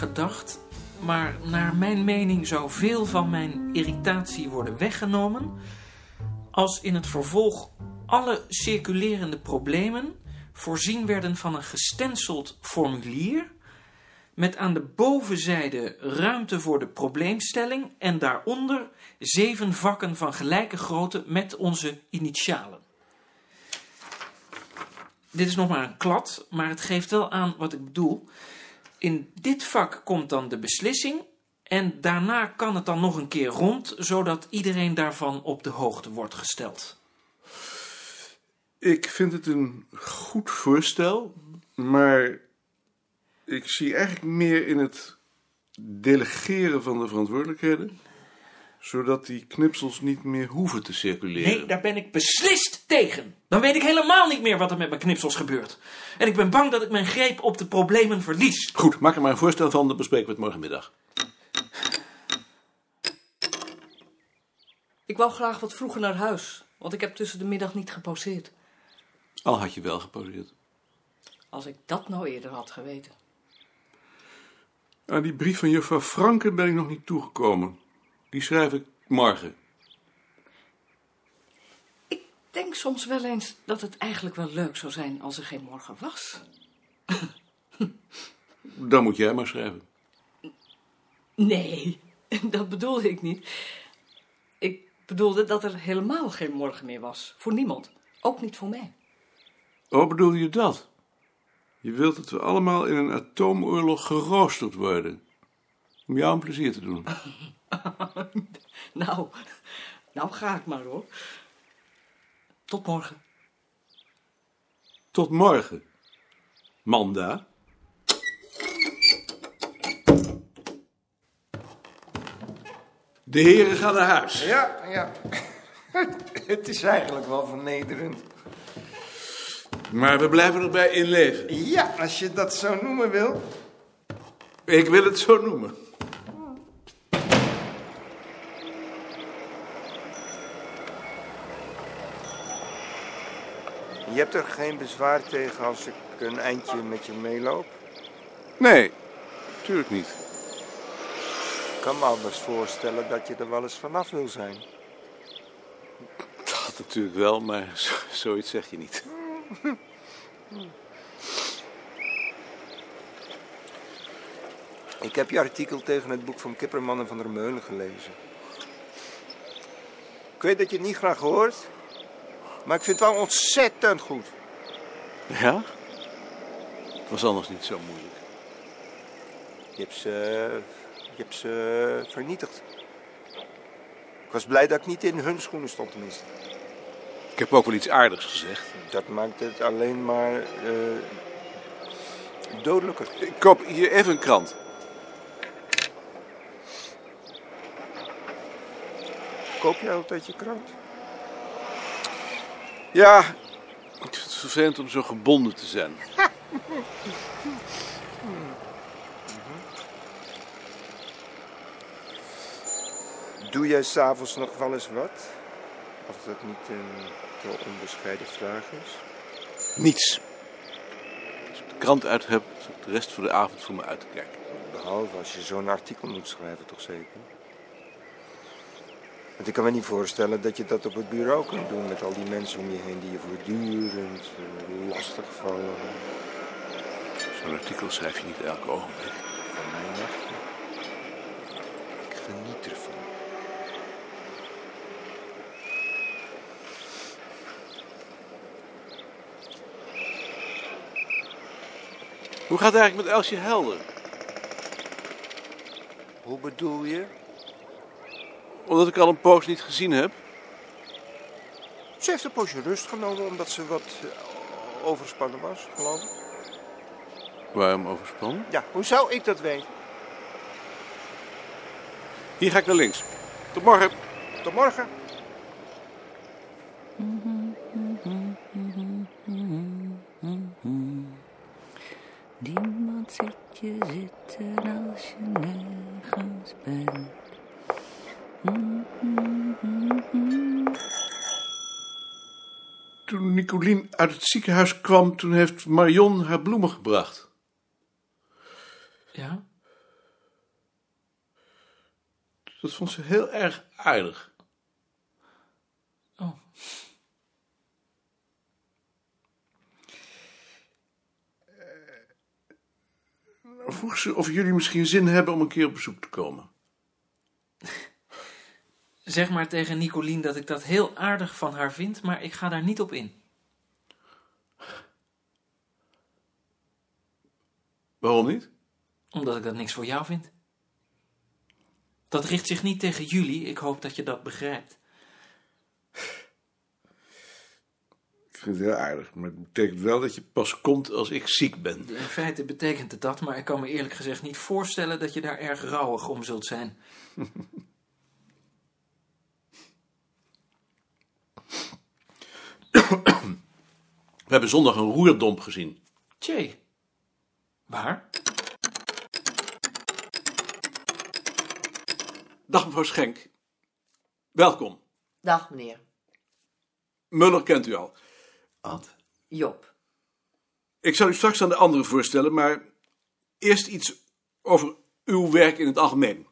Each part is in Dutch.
nagedacht, maar naar mijn mening zou veel van mijn irritatie worden weggenomen als in het vervolg alle circulerende problemen voorzien werden van een gestenceld formulier met aan de bovenzijde ruimte voor de probleemstelling en daaronder zeven vakken van gelijke grootte met onze initialen. Dit is nog maar een klad, maar het geeft wel aan wat ik bedoel. In dit vak komt dan de beslissing en daarna kan het dan nog een keer rond, zodat iedereen daarvan op de hoogte wordt gesteld. Ik vind het een goed voorstel, maar ik zie eigenlijk meer in het delegeren van de verantwoordelijkheden, zodat die knipsels niet meer hoeven te circuleren. Nee, daar ben ik beslist tegen. Dan weet ik helemaal niet meer wat er met mijn knipsels gebeurt. En ik ben bang dat ik mijn greep op de problemen verlies. Goed, maak er maar een voorstel van, dan bespreken we het morgenmiddag. Ik wou graag wat vroeger naar huis, want ik heb tussen de middag niet geposeerd. Al had je wel geposeerd. Als ik dat nou eerder had geweten. Aan die brief van juffrouw Franken ben ik nog niet toegekomen. Die schrijf ik morgen. Ik denk soms wel eens dat het eigenlijk wel leuk zou zijn als er geen morgen was. Dan moet jij maar schrijven. Nee, dat bedoelde ik niet. Ik bedoelde dat er helemaal geen morgen meer was. Voor niemand. Ook niet voor mij. Oh, bedoel je dat? Je wilt dat we allemaal in een atoomoorlog geroosterd worden. Om jou een plezier te doen. Nou, nou ga ik maar hoor. Tot morgen. Tot morgen. Manda. De heren gaan naar huis. Ja, ja. Het is eigenlijk wel vernederend. Maar we blijven erbij in leven. Ja, als je dat zo noemen wil. Ik wil het zo noemen. Je hebt er geen bezwaar tegen als ik een eindje met je meeloop? Nee, tuurlijk niet. Ik kan me anders voorstellen dat je er wel eens vanaf wil zijn. Dat natuurlijk wel, maar zo- zoiets zeg je niet. Ik heb je artikel tegen het boek van Kipperman en van der Meulen gelezen. Ik weet dat je het niet graag hoort, maar ik vind het wel ontzettend goed. Ja? Het was anders niet zo moeilijk. Je hebt ze, je hebt ze vernietigd. Ik was blij dat ik niet in hun schoenen stond tenminste. Ik heb ook wel iets aardigs gezegd. Dat maakt het alleen maar eh, dodelijker. Ik koop hier even een krant. Koop je altijd je krant? Ja, ik vind het vervelend om zo gebonden te zijn. Doe jij s'avonds nog wel eens wat? Als dat niet een te onbescheiden vraag is. Niets. Als ik de krant uit heb, zit de rest van de avond voor me uit te kijken. Behalve als je zo'n artikel moet schrijven, toch zeker? Want ik kan me niet voorstellen dat je dat op het bureau kunt doen met al die mensen om je heen die je voortdurend eh, lastig vallen. Zo'n artikel schrijf je niet elke ogenblik. Van mij mag je. Ik geniet ervan. Hoe gaat het eigenlijk met Elsje Helder? Hoe bedoel je? Omdat ik al een poos niet gezien heb. Ze heeft een poosje rust genomen omdat ze wat eh, overspannen was, geloof ik. Waarom overspannen? Ja, hoe zou ik dat weten? Hier ga ik naar links. Tot morgen. Tot morgen. Toen Nicolien uit het ziekenhuis kwam, toen heeft Marion haar bloemen gebracht. Ja? Dat vond ze heel erg aardig. Oh. Vroeg ze of jullie misschien zin hebben om een keer op bezoek te komen. Zeg maar tegen Nicolien dat ik dat heel aardig van haar vind, maar ik ga daar niet op in. Waarom niet? Omdat ik dat niks voor jou vind. Dat richt zich niet tegen jullie, ik hoop dat je dat begrijpt. Ik vind het heel aardig, maar het betekent wel dat je pas komt als ik ziek ben. In feite betekent het dat, maar ik kan me eerlijk gezegd niet voorstellen dat je daar erg rouwig om zult zijn. We hebben zondag een roerdomp gezien. Tjee. Waar? Dag mevrouw Schenk. Welkom. Dag, meneer. Muller kent u al. Wat? Job. Ik zal u straks aan de anderen voorstellen, maar eerst iets over uw werk in het algemeen.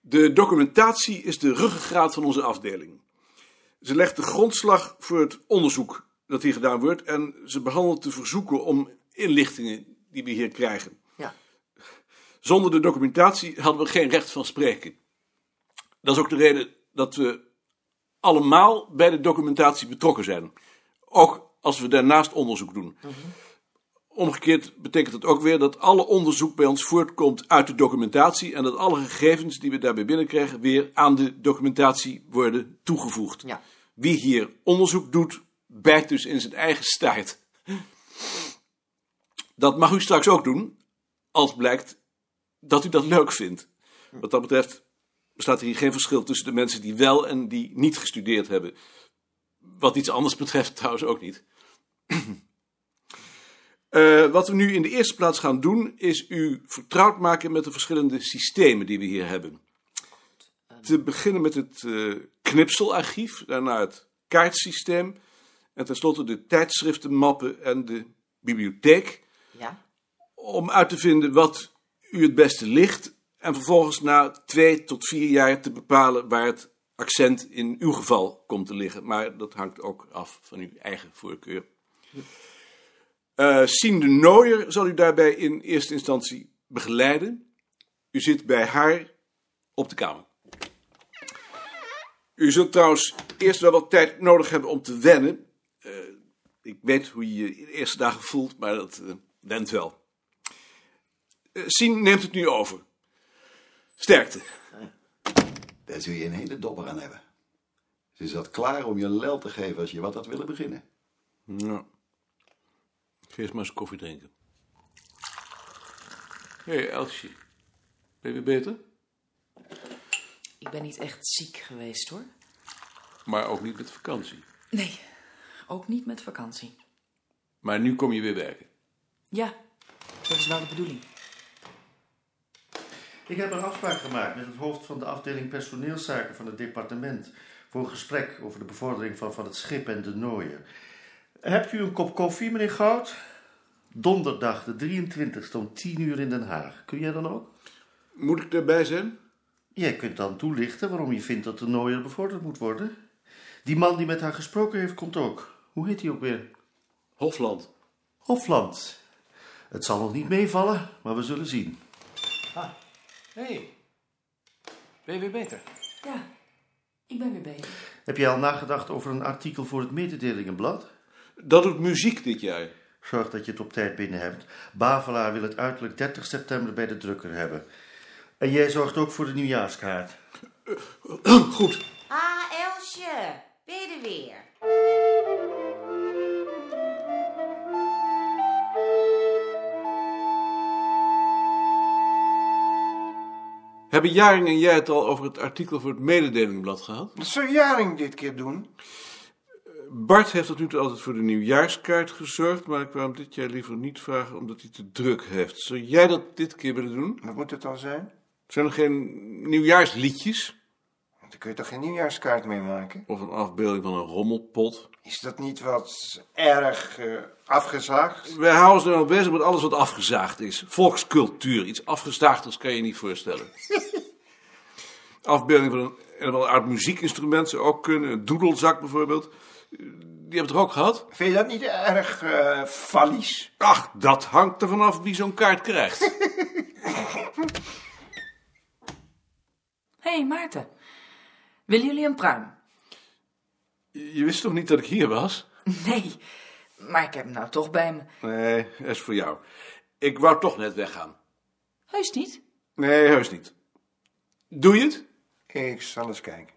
De documentatie is de ruggengraat van onze afdeling. Ze legt de grondslag voor het onderzoek dat hier gedaan wordt en ze behandelt de verzoeken om inlichtingen die we hier krijgen. Ja. Zonder de documentatie hadden we geen recht van spreken. Dat is ook de reden dat we allemaal bij de documentatie betrokken zijn. Ook als we daarnaast onderzoek doen. Omgekeerd betekent het ook weer dat alle onderzoek bij ons voortkomt uit de documentatie en dat alle gegevens die we daarbij binnenkrijgen weer aan de documentatie worden toegevoegd. Ja. Wie hier onderzoek doet, bijt dus in zijn eigen staart. Dat mag u straks ook doen, als blijkt dat u dat leuk vindt. Wat dat betreft bestaat er hier geen verschil tussen de mensen die wel en die niet gestudeerd hebben. Wat iets anders betreft trouwens ook niet. Eh, wat we nu in de eerste plaats gaan doen, is u vertrouwd maken met de verschillende systemen die we hier hebben. Te beginnen met het eh, knipselarchief, daarna het kaartsysteem en tenslotte de tijdschriftenmappen en de bibliotheek Ja? om uit te vinden wat u het beste ligt en vervolgens na twee tot vier jaar te bepalen waar het accent in uw geval komt te liggen. Maar dat hangt ook af van uw eigen voorkeur. Eh Sien de Nooier zal u daarbij in eerste instantie begeleiden. U zit bij haar op de kamer. U zult trouwens eerst wel wat tijd nodig hebben om te wennen. Eh, ik weet hoe je je in de eerste dagen voelt, maar dat eh, went wel. Sien neemt het nu over. Sterkte. Daar zul je een hele dobber aan hebben. Ze zat klaar om je lel te geven als je wat had willen beginnen. Ja. Ik ga eerst maar eens koffie drinken. Hé, hey, Elsje. Ben je weer beter? Ik ben niet echt ziek geweest hoor. Maar ook niet met vakantie. Nee, ook niet met vakantie. Maar nu kom je weer werken. Ja, dat is wel de bedoeling. Ik heb een afspraak gemaakt met het hoofd van de afdeling personeelszaken van het departement. Voor een gesprek over de bevordering van, van het schip en de nooien. Hebt u een kop koffie, meneer Goud? Donderdag, de 23e om 10 uur in Den Haag. Kun jij dan ook? Moet ik erbij zijn? Jij kunt dan toelichten waarom je vindt dat de nooier bevorderd moet worden. Die man die met haar gesproken heeft, komt ook. Hoe heet hij ook weer? Hofland. Hofland. Het zal nog niet meevallen, maar we zullen zien. Hé, hey. ben je weer beter? Ja, ik ben weer beter. Heb jij al nagedacht over een artikel voor het mededelingenblad? Dat doet muziek dit jaar. Zorg dat je het op tijd binnen hebt. Bavelaar wil het uiterlijk 30 september bij de drukker hebben. En jij zorgt ook voor de nieuwjaarskaart. Goed. Ah, Elsje. Ben je er weer? Hebben Jaring en jij het al over het artikel voor het mededelingblad gehad? Wat zou Jaring dit keer doen? Bart heeft tot nu toe altijd voor de nieuwjaarskaart gezorgd, maar ik wou hem dit jaar liever niet vragen omdat hij te druk heeft. Zou jij dat dit keer willen doen? Wat moet het dan zijn? Zijn er geen nieuwjaarsliedjes? Daar kun je toch geen nieuwjaarskaart mee maken? Of een afbeelding van een rommelpot. Is dat niet wat erg eh, afgezaagd? Wij houden ons nou bezig met alles wat afgezaagd is. Volkscultuur. Iets afgezaagders kan je niet voorstellen. afbeelding van een, een ander oud muziekinstrument zou ook kunnen. Een doedelzak bijvoorbeeld. Die hebben toch ook gehad? Vind je dat niet erg eh fallies? Ach, dat hangt er vanaf wie zo'n kaart krijgt. Hé, hey, Maarten. Willen jullie een pruim? Je wist toch niet dat ik hier was? Nee, maar ik heb hem nou toch bij me. Nee, dat is voor jou. Ik wou toch net weggaan. Heus niet? Nee, heus niet. Doe je het? Ik zal eens kijken.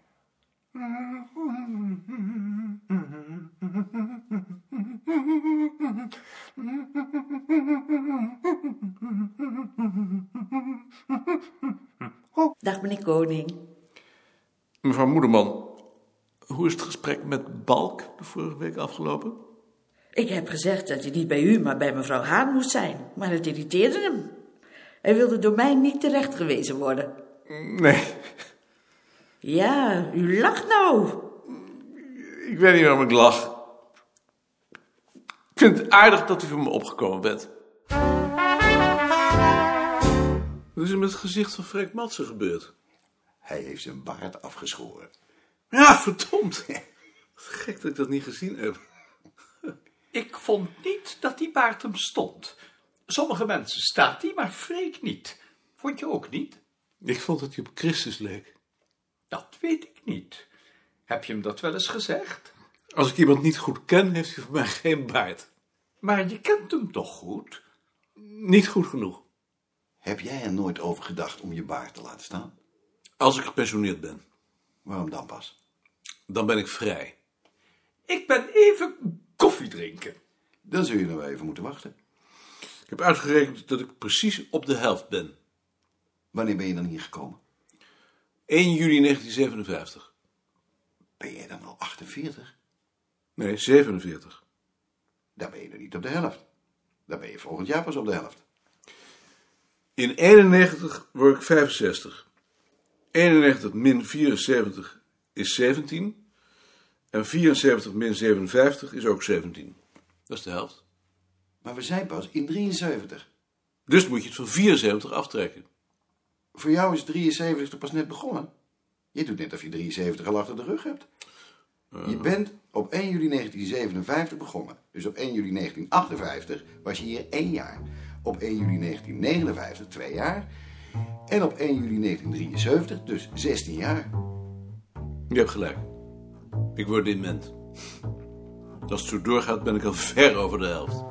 Dag meneer Koning. Mevrouw Moederman, hoe is het gesprek met Balk de vorige week afgelopen? Ik heb gezegd dat hij niet bij u, maar bij mevrouw Haan moest zijn. Maar het irriteerde hem. Hij wilde door mij niet terecht gewezen worden. Nee, Ja, u lacht nou. ik weet niet waarom ik lach. Ik vind het aardig dat u voor me opgekomen bent. Wat is er met het gezicht van Frank Matsen gebeurd? Hij heeft zijn baard afgeschoren. Ja, verdomd. Wat gek dat ik dat niet gezien heb. Ik vond niet dat die baard hem stond. Sommige mensen staat die, maar Freek niet. Vond je ook niet? Ik vond dat hij op Christus leek. Dat weet ik niet. Heb je hem dat wel eens gezegd? Als ik iemand niet goed ken, heeft hij voor mij geen baard. Maar je kent hem toch goed? Niet goed genoeg. Heb jij er nooit over gedacht om je baard te laten staan? Als ik gepensioneerd ben, Waarom dan pas? dan ben ik vrij. Ik ben even koffie drinken. Dan zul je nog even moeten wachten. Ik heb uitgerekend dat ik precies op de helft ben. Wanneer ben je dan hier gekomen? 1 juli 1957. Ben jij dan al 48? Nee, 47. Dan ben je nog niet op de helft. Dan ben je volgend jaar pas op de helft. In 91 word ik 65. 91 min 74 is 17. En 74 min 57 is ook 17. Dat is de helft. Maar we zijn pas in 73. Dus moet je het van 74 aftrekken. Voor jou is 73 toch pas net begonnen? Je doet net of je 73 al achter de rug hebt. Je bent op 1 juli 1957 begonnen. Dus op 1 juli 1958 was je hier één jaar. Op 1 juli 1959 twee jaar. En op 1 juli 1973 dus 16 jaar. Je hebt gelijk. Ik word dement. Als het zo doorgaat ben ik al ver over de helft.